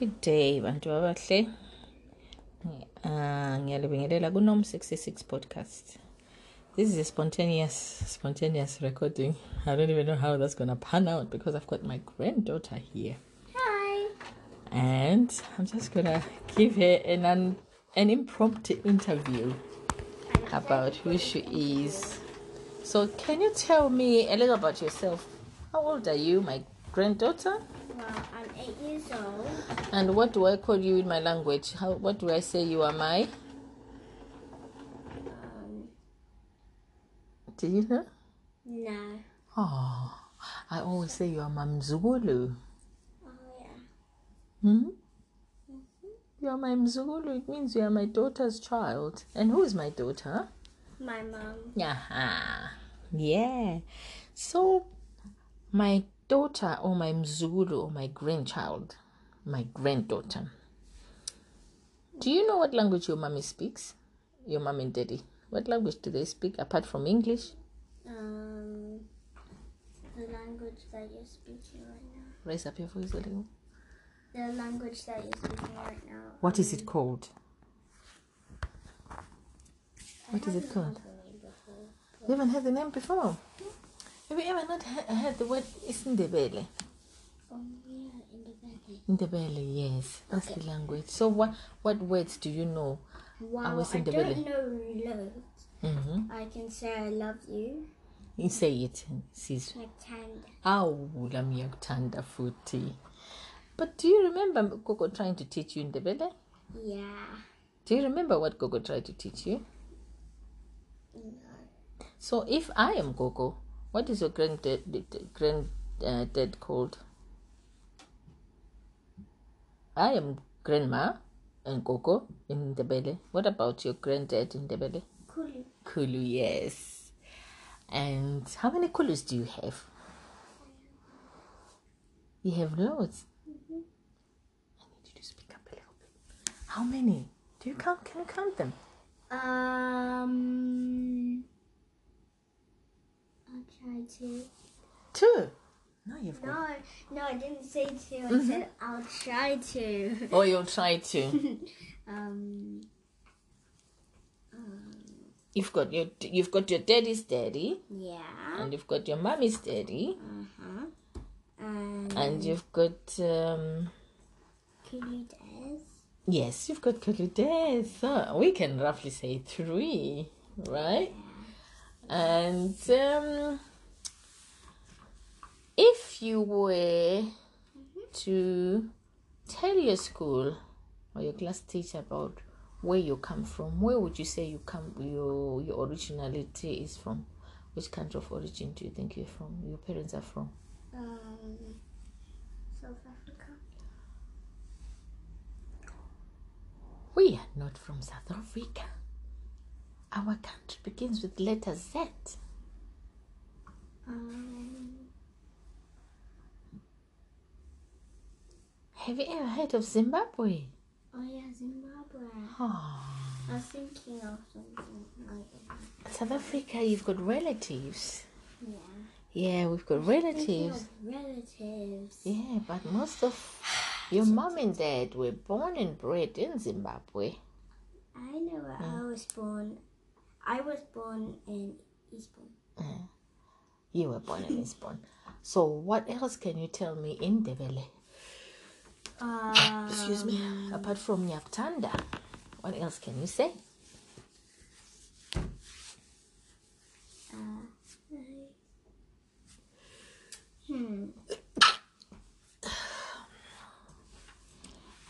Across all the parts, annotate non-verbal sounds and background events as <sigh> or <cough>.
Good day, bantu abahle. Uh, ngiyalibingelela kuNom 66 podcast. This is a spontaneous, spontaneous recording. I don't even know how that's gonna pan out because I've got my granddaughter here, Hi. and I'm just gonna give her an un, an impromptu interview about who she is. So, can you tell me a little about yourself? How old are you, my granddaughter? Well, I'm eight years old. And what do I call you in my language? How what do I say you are my? Um, Do you know? no. Oh, I always say you are my. Oh yeah. Hmm? You are my mzukulu. It means you are my daughter's child. And who is my daughter? My mom. Yeah. Yeah. So, my daughter or my mzukulu or my grandchild, my granddaughter. Do you know what language your mommy speaks? Your mom and daddy. What language do they speak apart from English? Um, the language that you're speaking right now. Raise up your voice a little. The language that you're speaking right now. What is it called? What is it called? name before. You haven't heard the name before. Have you ever not he- heard the word Isindebele? Oh yeah, in the. Indebele, yes, that's the language. So what what words do you know? Wow, was I in the don't know loads. Mm-hmm. I can say I love you. You say it, sis. Tanda. Awu, lami futhi. But do you remember Gogo trying to teach you Indebele? Yeah. Do you remember what Gogo tried to teach you? No. So if I am Gogo, what is your granddad grand uh, dad called? I am grandma and Gogo in Ndebele. What about your granddad in Ndebele? Kulu. Kulu, yes. And how many Kulus do you have? You have loads. I need you to speak up a little bit. How many? Do you count? Can you count them? Um, I'll try to. Two. No, you've got. No, no, I didn't say to. I Mm-hmm. said I'll try to. Oh, you'll try to. <laughs> um, um, You've got your you've got your daddy's daddy, yeah. and you've got your mommy's daddy, Uh huh. And, and you've got um Kulu Des. yes, you've got Kuludes. So we can roughly say three, right? Yeah. And um, if you were to tell your school or your class teacher about where you come from, where would you say you come your your originality is from? Which country of origin do you think you're from? Your parents are from? Um, South Africa. We are not from South Africa. Our country begins with letter Z. Um, Have you ever heard of Zimbabwe? oh yeah, Zimbabwe. Oh. I was thinking of something like that. South Africa, you've got relatives. Yeah. Yeah, we've got relatives. relatives. Yeah, but most of <sighs> your mom and dad were born and bred in Zimbabwe. I know where I mm. was born. I was born in Eastbourne. Mm. You were born in <laughs> Lisbon. So, what else can you tell me in Ndebele? Um, Excuse me. Apart from Nyaktanda, what else can you say? Uh, hmm. <sighs>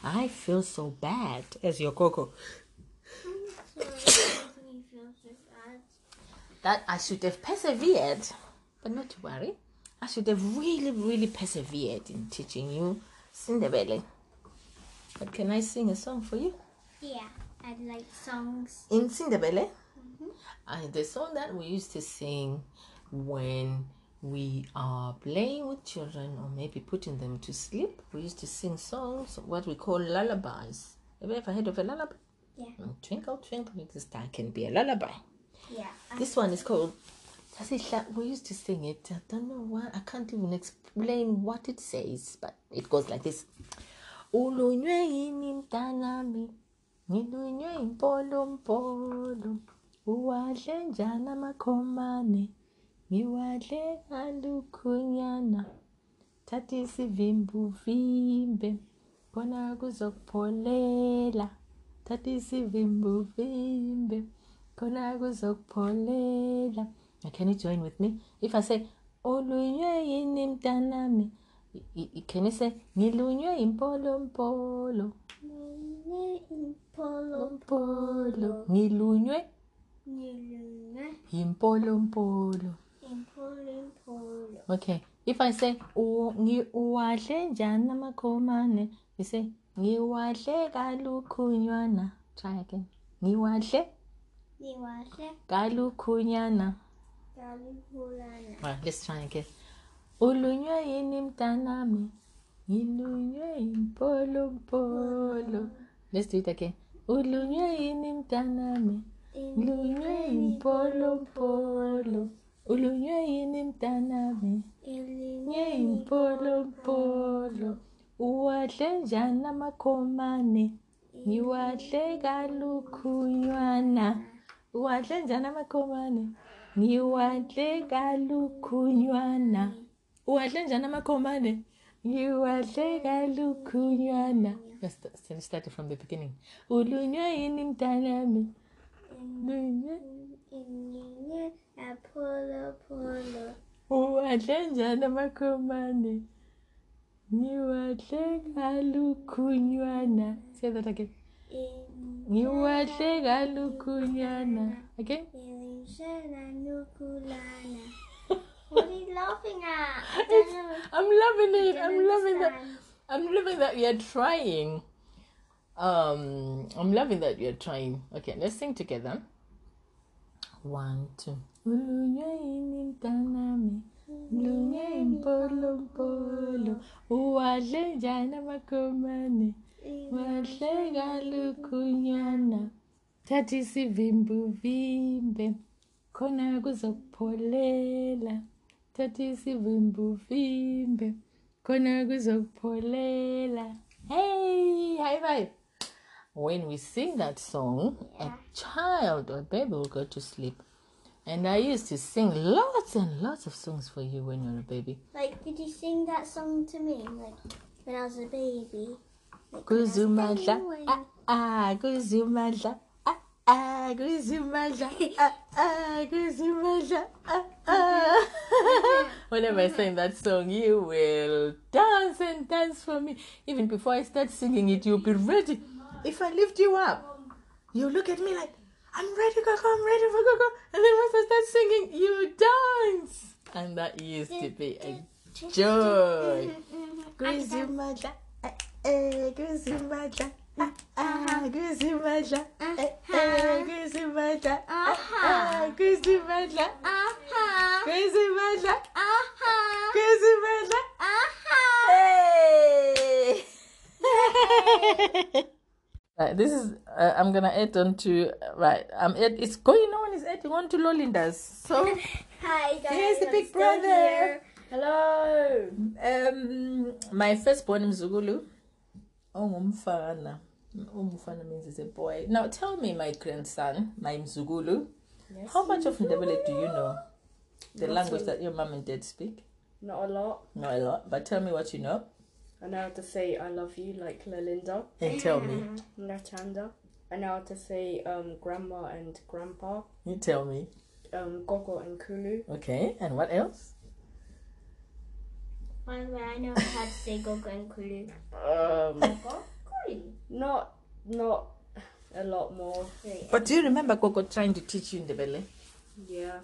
I feel so bad as your Coco. I'm sorry. it makes me feel so bad. that I should have persevered, but not to worry. I should have really, really persevered in teaching you Sindebele. But can I sing a song for you? Yeah, I like songs. In Sindebele, uh, the song that we used to sing when we are playing with children or maybe putting them to sleep, we used to sing songs, what we call lullabies. Have you ever heard of a lullaby? Yeah. Mm, Twinkle, twinkle, little star can be a lullaby. Yeah. I- This one is called. Tasihla- We used to sing it. I don't know why. I can't even explain what it says, but it goes like this. ulunywe yini mntanami ngilunywe impolompolo uwadle njani amakhomane ngiwadle ngalukhunyana thatha isivimbuvimbe khona kuzokupholela thatha isivimbuvimbe khona kuzokupholela can you join with me? If i say ulunywe yini mntanami? Can you say ngilunywe impolompolo Polo, polo ngilunywe? Niluna, impolompolo Polo, Polo. okay. If i say "U- ngi- uwadle njani amakhomane? You say ngiwadle kalukhunywana try again. Ngiwadle? Niwashe, kalukhunyana Right, let's try again. Ulunywe yini mntanami? Ngilunywe impolompolo let's do it again. Ulunywe yini mntanami? Lunywe impolompolo Ulunywe yini mntanami? Nye impolompolo Uwadle njani amakhomane? Ngiwadle kalukhunywana Uwadle njani amakhomane Ngiwadle kalukhunywana Uwadle njani amakhomane? Ngiwadle kalukhunywana Let's st- st- start from the beginning. Ulunywe yini mntanami? Polo, Polo. Uwadle njani amakhomane? Ngiwadle kalukhunywana Say that again Ngiwadle kalukhunywana Again. What are you laughing at? I don't know. I'm loving it. I'm loving that. I'm loving that you're trying. Um I'm loving that you're trying. Okay let's sing together. One two. Ulunywe yini mntanami Lunywe impolompolo Uwadle njani amakhomane Wadle kalukhunyana Thatha isivimbuvimbe Khona kuzokupholela Thatha Khona kuzokupholela Hey, high five when we sing that song, a child or a baby will go to sleep. And I used to sing lots and lots of songs for you when you were a baby. Like, did you sing that song to me? Like, when I was a baby? Like, when I Kuzumadla, anyway. ah ah, kuzumadla, ah ah, kuzumadla, ah ah, kuzumadla, ah <laughs> ah. Whenever I sing that song, you will dance and dance for me. Even before I start singing it, you'll be ready. If I lift you up, you look at me like, I'm ready, Coco, I'm ready for Coco. And then once I start singing, you dance. And that used to be a joy. <laughs> eh, kuzumadla, ah, ah, kuzumadla, eh, eh, kuzumadla, ah, ah, kuzumadla, Aha! kuzumadla, Aha! kuzumadla. Aha! Hey! <laughs> right, this is. Uh, I'm gonna add on to. Right, I'm. Add, it's going on. It's adding on to Lolinda's. So <laughs> Hi guys. here's the I'm big brother. here. Hello. Um, my firstborn Mzugulu. Ongumfana. Umfana means it's a boy. Now tell me, my grandson, my Mzugulu, Yes. how much of Ndebele do you know? The Not language that your mom and dad speak? Not a lot. Not a lot, but tell me what you know. I know how to say I love you like Lalinda, And tell me. Natanda. I know how to say um grandma and grandpa, You tell me. um Gogo and Kulu. Okay, and what else? By the way, I know how to say Gogo and Kulu. Um, Gogo? Not not a lot more. But do you remember Gogo trying to teach you Ndebele? Yeah.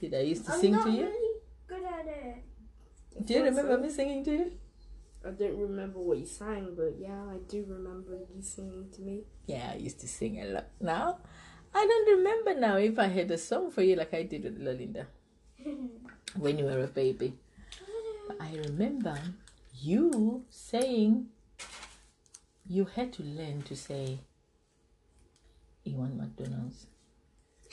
Did I used to I'm sing not to you? really good at it. Do you remember so. me singing to you? I don't remember what you sang, but yeah, I do remember you singing to me. Yeah, I used to sing a lot. Now, I don't remember now if I had a song for you like I did with Lolinda <laughs> when you were a baby. I remember you saying you had to learn to say Iwan McDonald's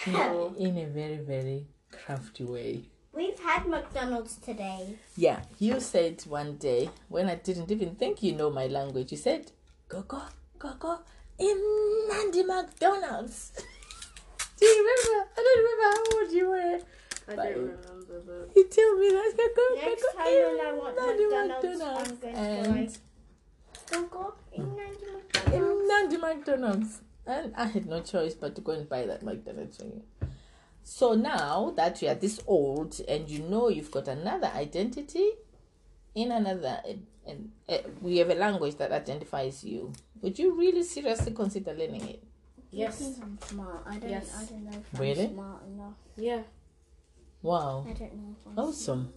in, in a very, very crafty way. We've had McDonald's today. Yeah, you said one day when I didn't even think you know my language, you said, go, go, go, go, in Nandi McDonald's. <laughs> Do you remember? I don't remember how old you were. I Bye. don't remember, but You tell me that. Go, go, Next go, go, time in when I want Nandi McDonald's, I'm going to And Go go in Nandi in McDonald's. Nandi McDonald's. And I had no choice but to go and buy that McDonald's for you. So now that you are this old and you know you've got another identity in another, and uh, we have a language that identifies you, would you really seriously consider learning it? yes, You I'm smart. I don't. Yes. I don't know if Really? I'm smart enough. yeah. Wow, I don't know awesome.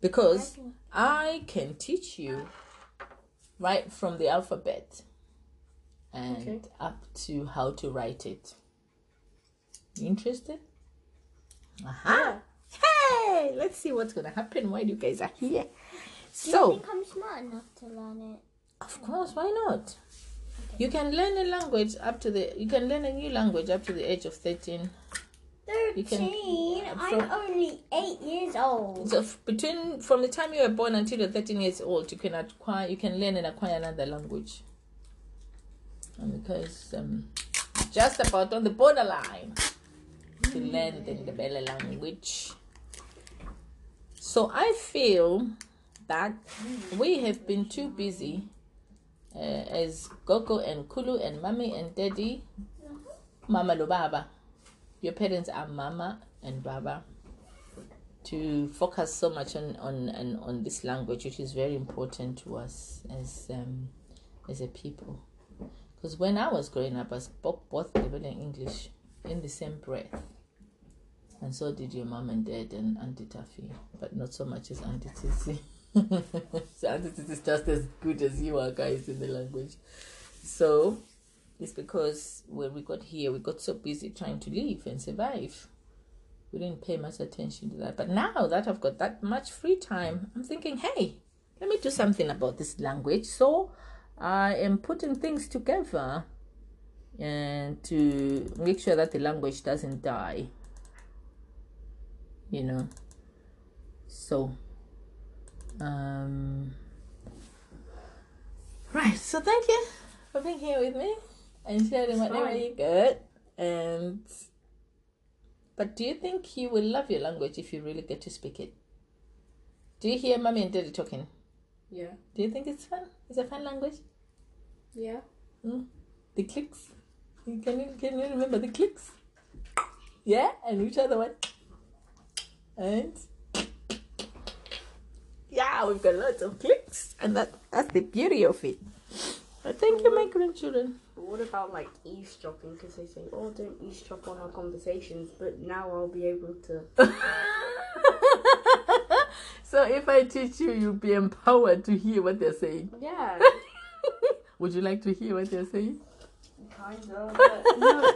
Because I can- teach you right from the alphabet and Okay. up to how to write it. You interested? Aha! Hey, let's see what's gonna happen while you guys are here. Do you So, think I'm smart enough to learn it? of course, why not? You can learn a language up to the. You can learn a new language up to the age of thirteen. You can- Thirteen. from- I'm only eight years old. So between from the time you were born until you're 13 years old, you can acquire, you can learn and acquire another language. And because um, just about on the borderline to learn the Ndebele language. So I feel that we have been too busy uh, as Gogo and Kulu and Mommy and Daddy, Mama lo Baba. Your parents are Mama and Baba to focus so much on on on, on this language, which is very important to us as um, as a people. Because when I was growing up, I spoke both Ndebele and English in the same breath, and so did your mom and dad and Auntie Taffy, but not so much as Auntie Tissy. <laughs> so Auntie Tissy is just as good as you are, guys, in the language. So it's because when we got here, we got so busy trying to live and survive we didn't pay much attention to that. But now that I've got that much free time, I'm thinking, hey, let me do something about this language. So I am putting things together and to make sure that the language doesn't die. You know. So um right, so thank you for being here with me and sharing whatever fine. you got. And but do you think you will love your language if you really get to speak it? Do you hear mommy and daddy talking? Yeah. Do you think it's fun? It's a fun language? Yeah. Mm? The clicks? Can you can you remember the clicks? Yeah, and which other one? And yeah, we've got lots of clicks, and that that's the beauty of it. But thank you, my grandchildren. But what about like eavesdropping? Because they say, oh, don't eavesdrop on our conversations. But now I'll be able to. <laughs> so if I teach you, you'll be empowered to hear what they're saying. Yeah. <laughs> Would you like to hear what they're saying? kind of. But no,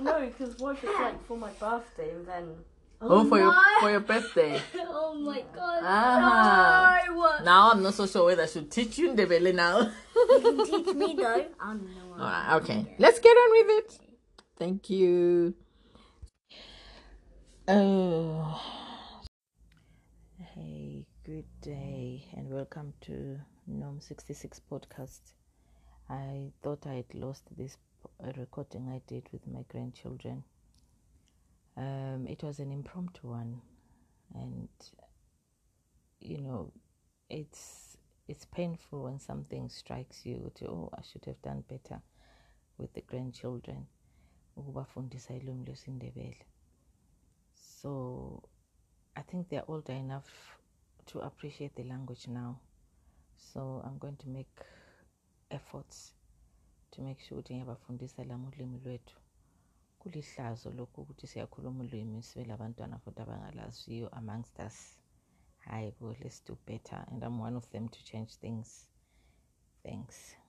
no. Because what if it's like for my birthday and then. Oh, for your for your birthday. <laughs> oh my god. Ah. No. Now I'm not so sure whether I should teach you Ndebele now. You can teach me though. I don't know. Alright, okay, let's get on with it. Thank you. Oh. Hey, good day, and welcome to NOM 66 podcast. I thought I had lost this recording I did with my grandchildren. Um, it was an impromptu one, and you know, it's it's painful when something strikes you to oh I should have done better with the grandchildren. So i think they're older enough to appreciate the language now. So i'm going to make efforts to make sure ukuthi ngiyabafundisa lami ulimi lwethu kulihlazo lokhu ukuthi siyakhuluma ulwimi sibe labantwana futhi abangalaziyo amongst us. Hayi bo let's do better. And i'm one of them to change things. Thanks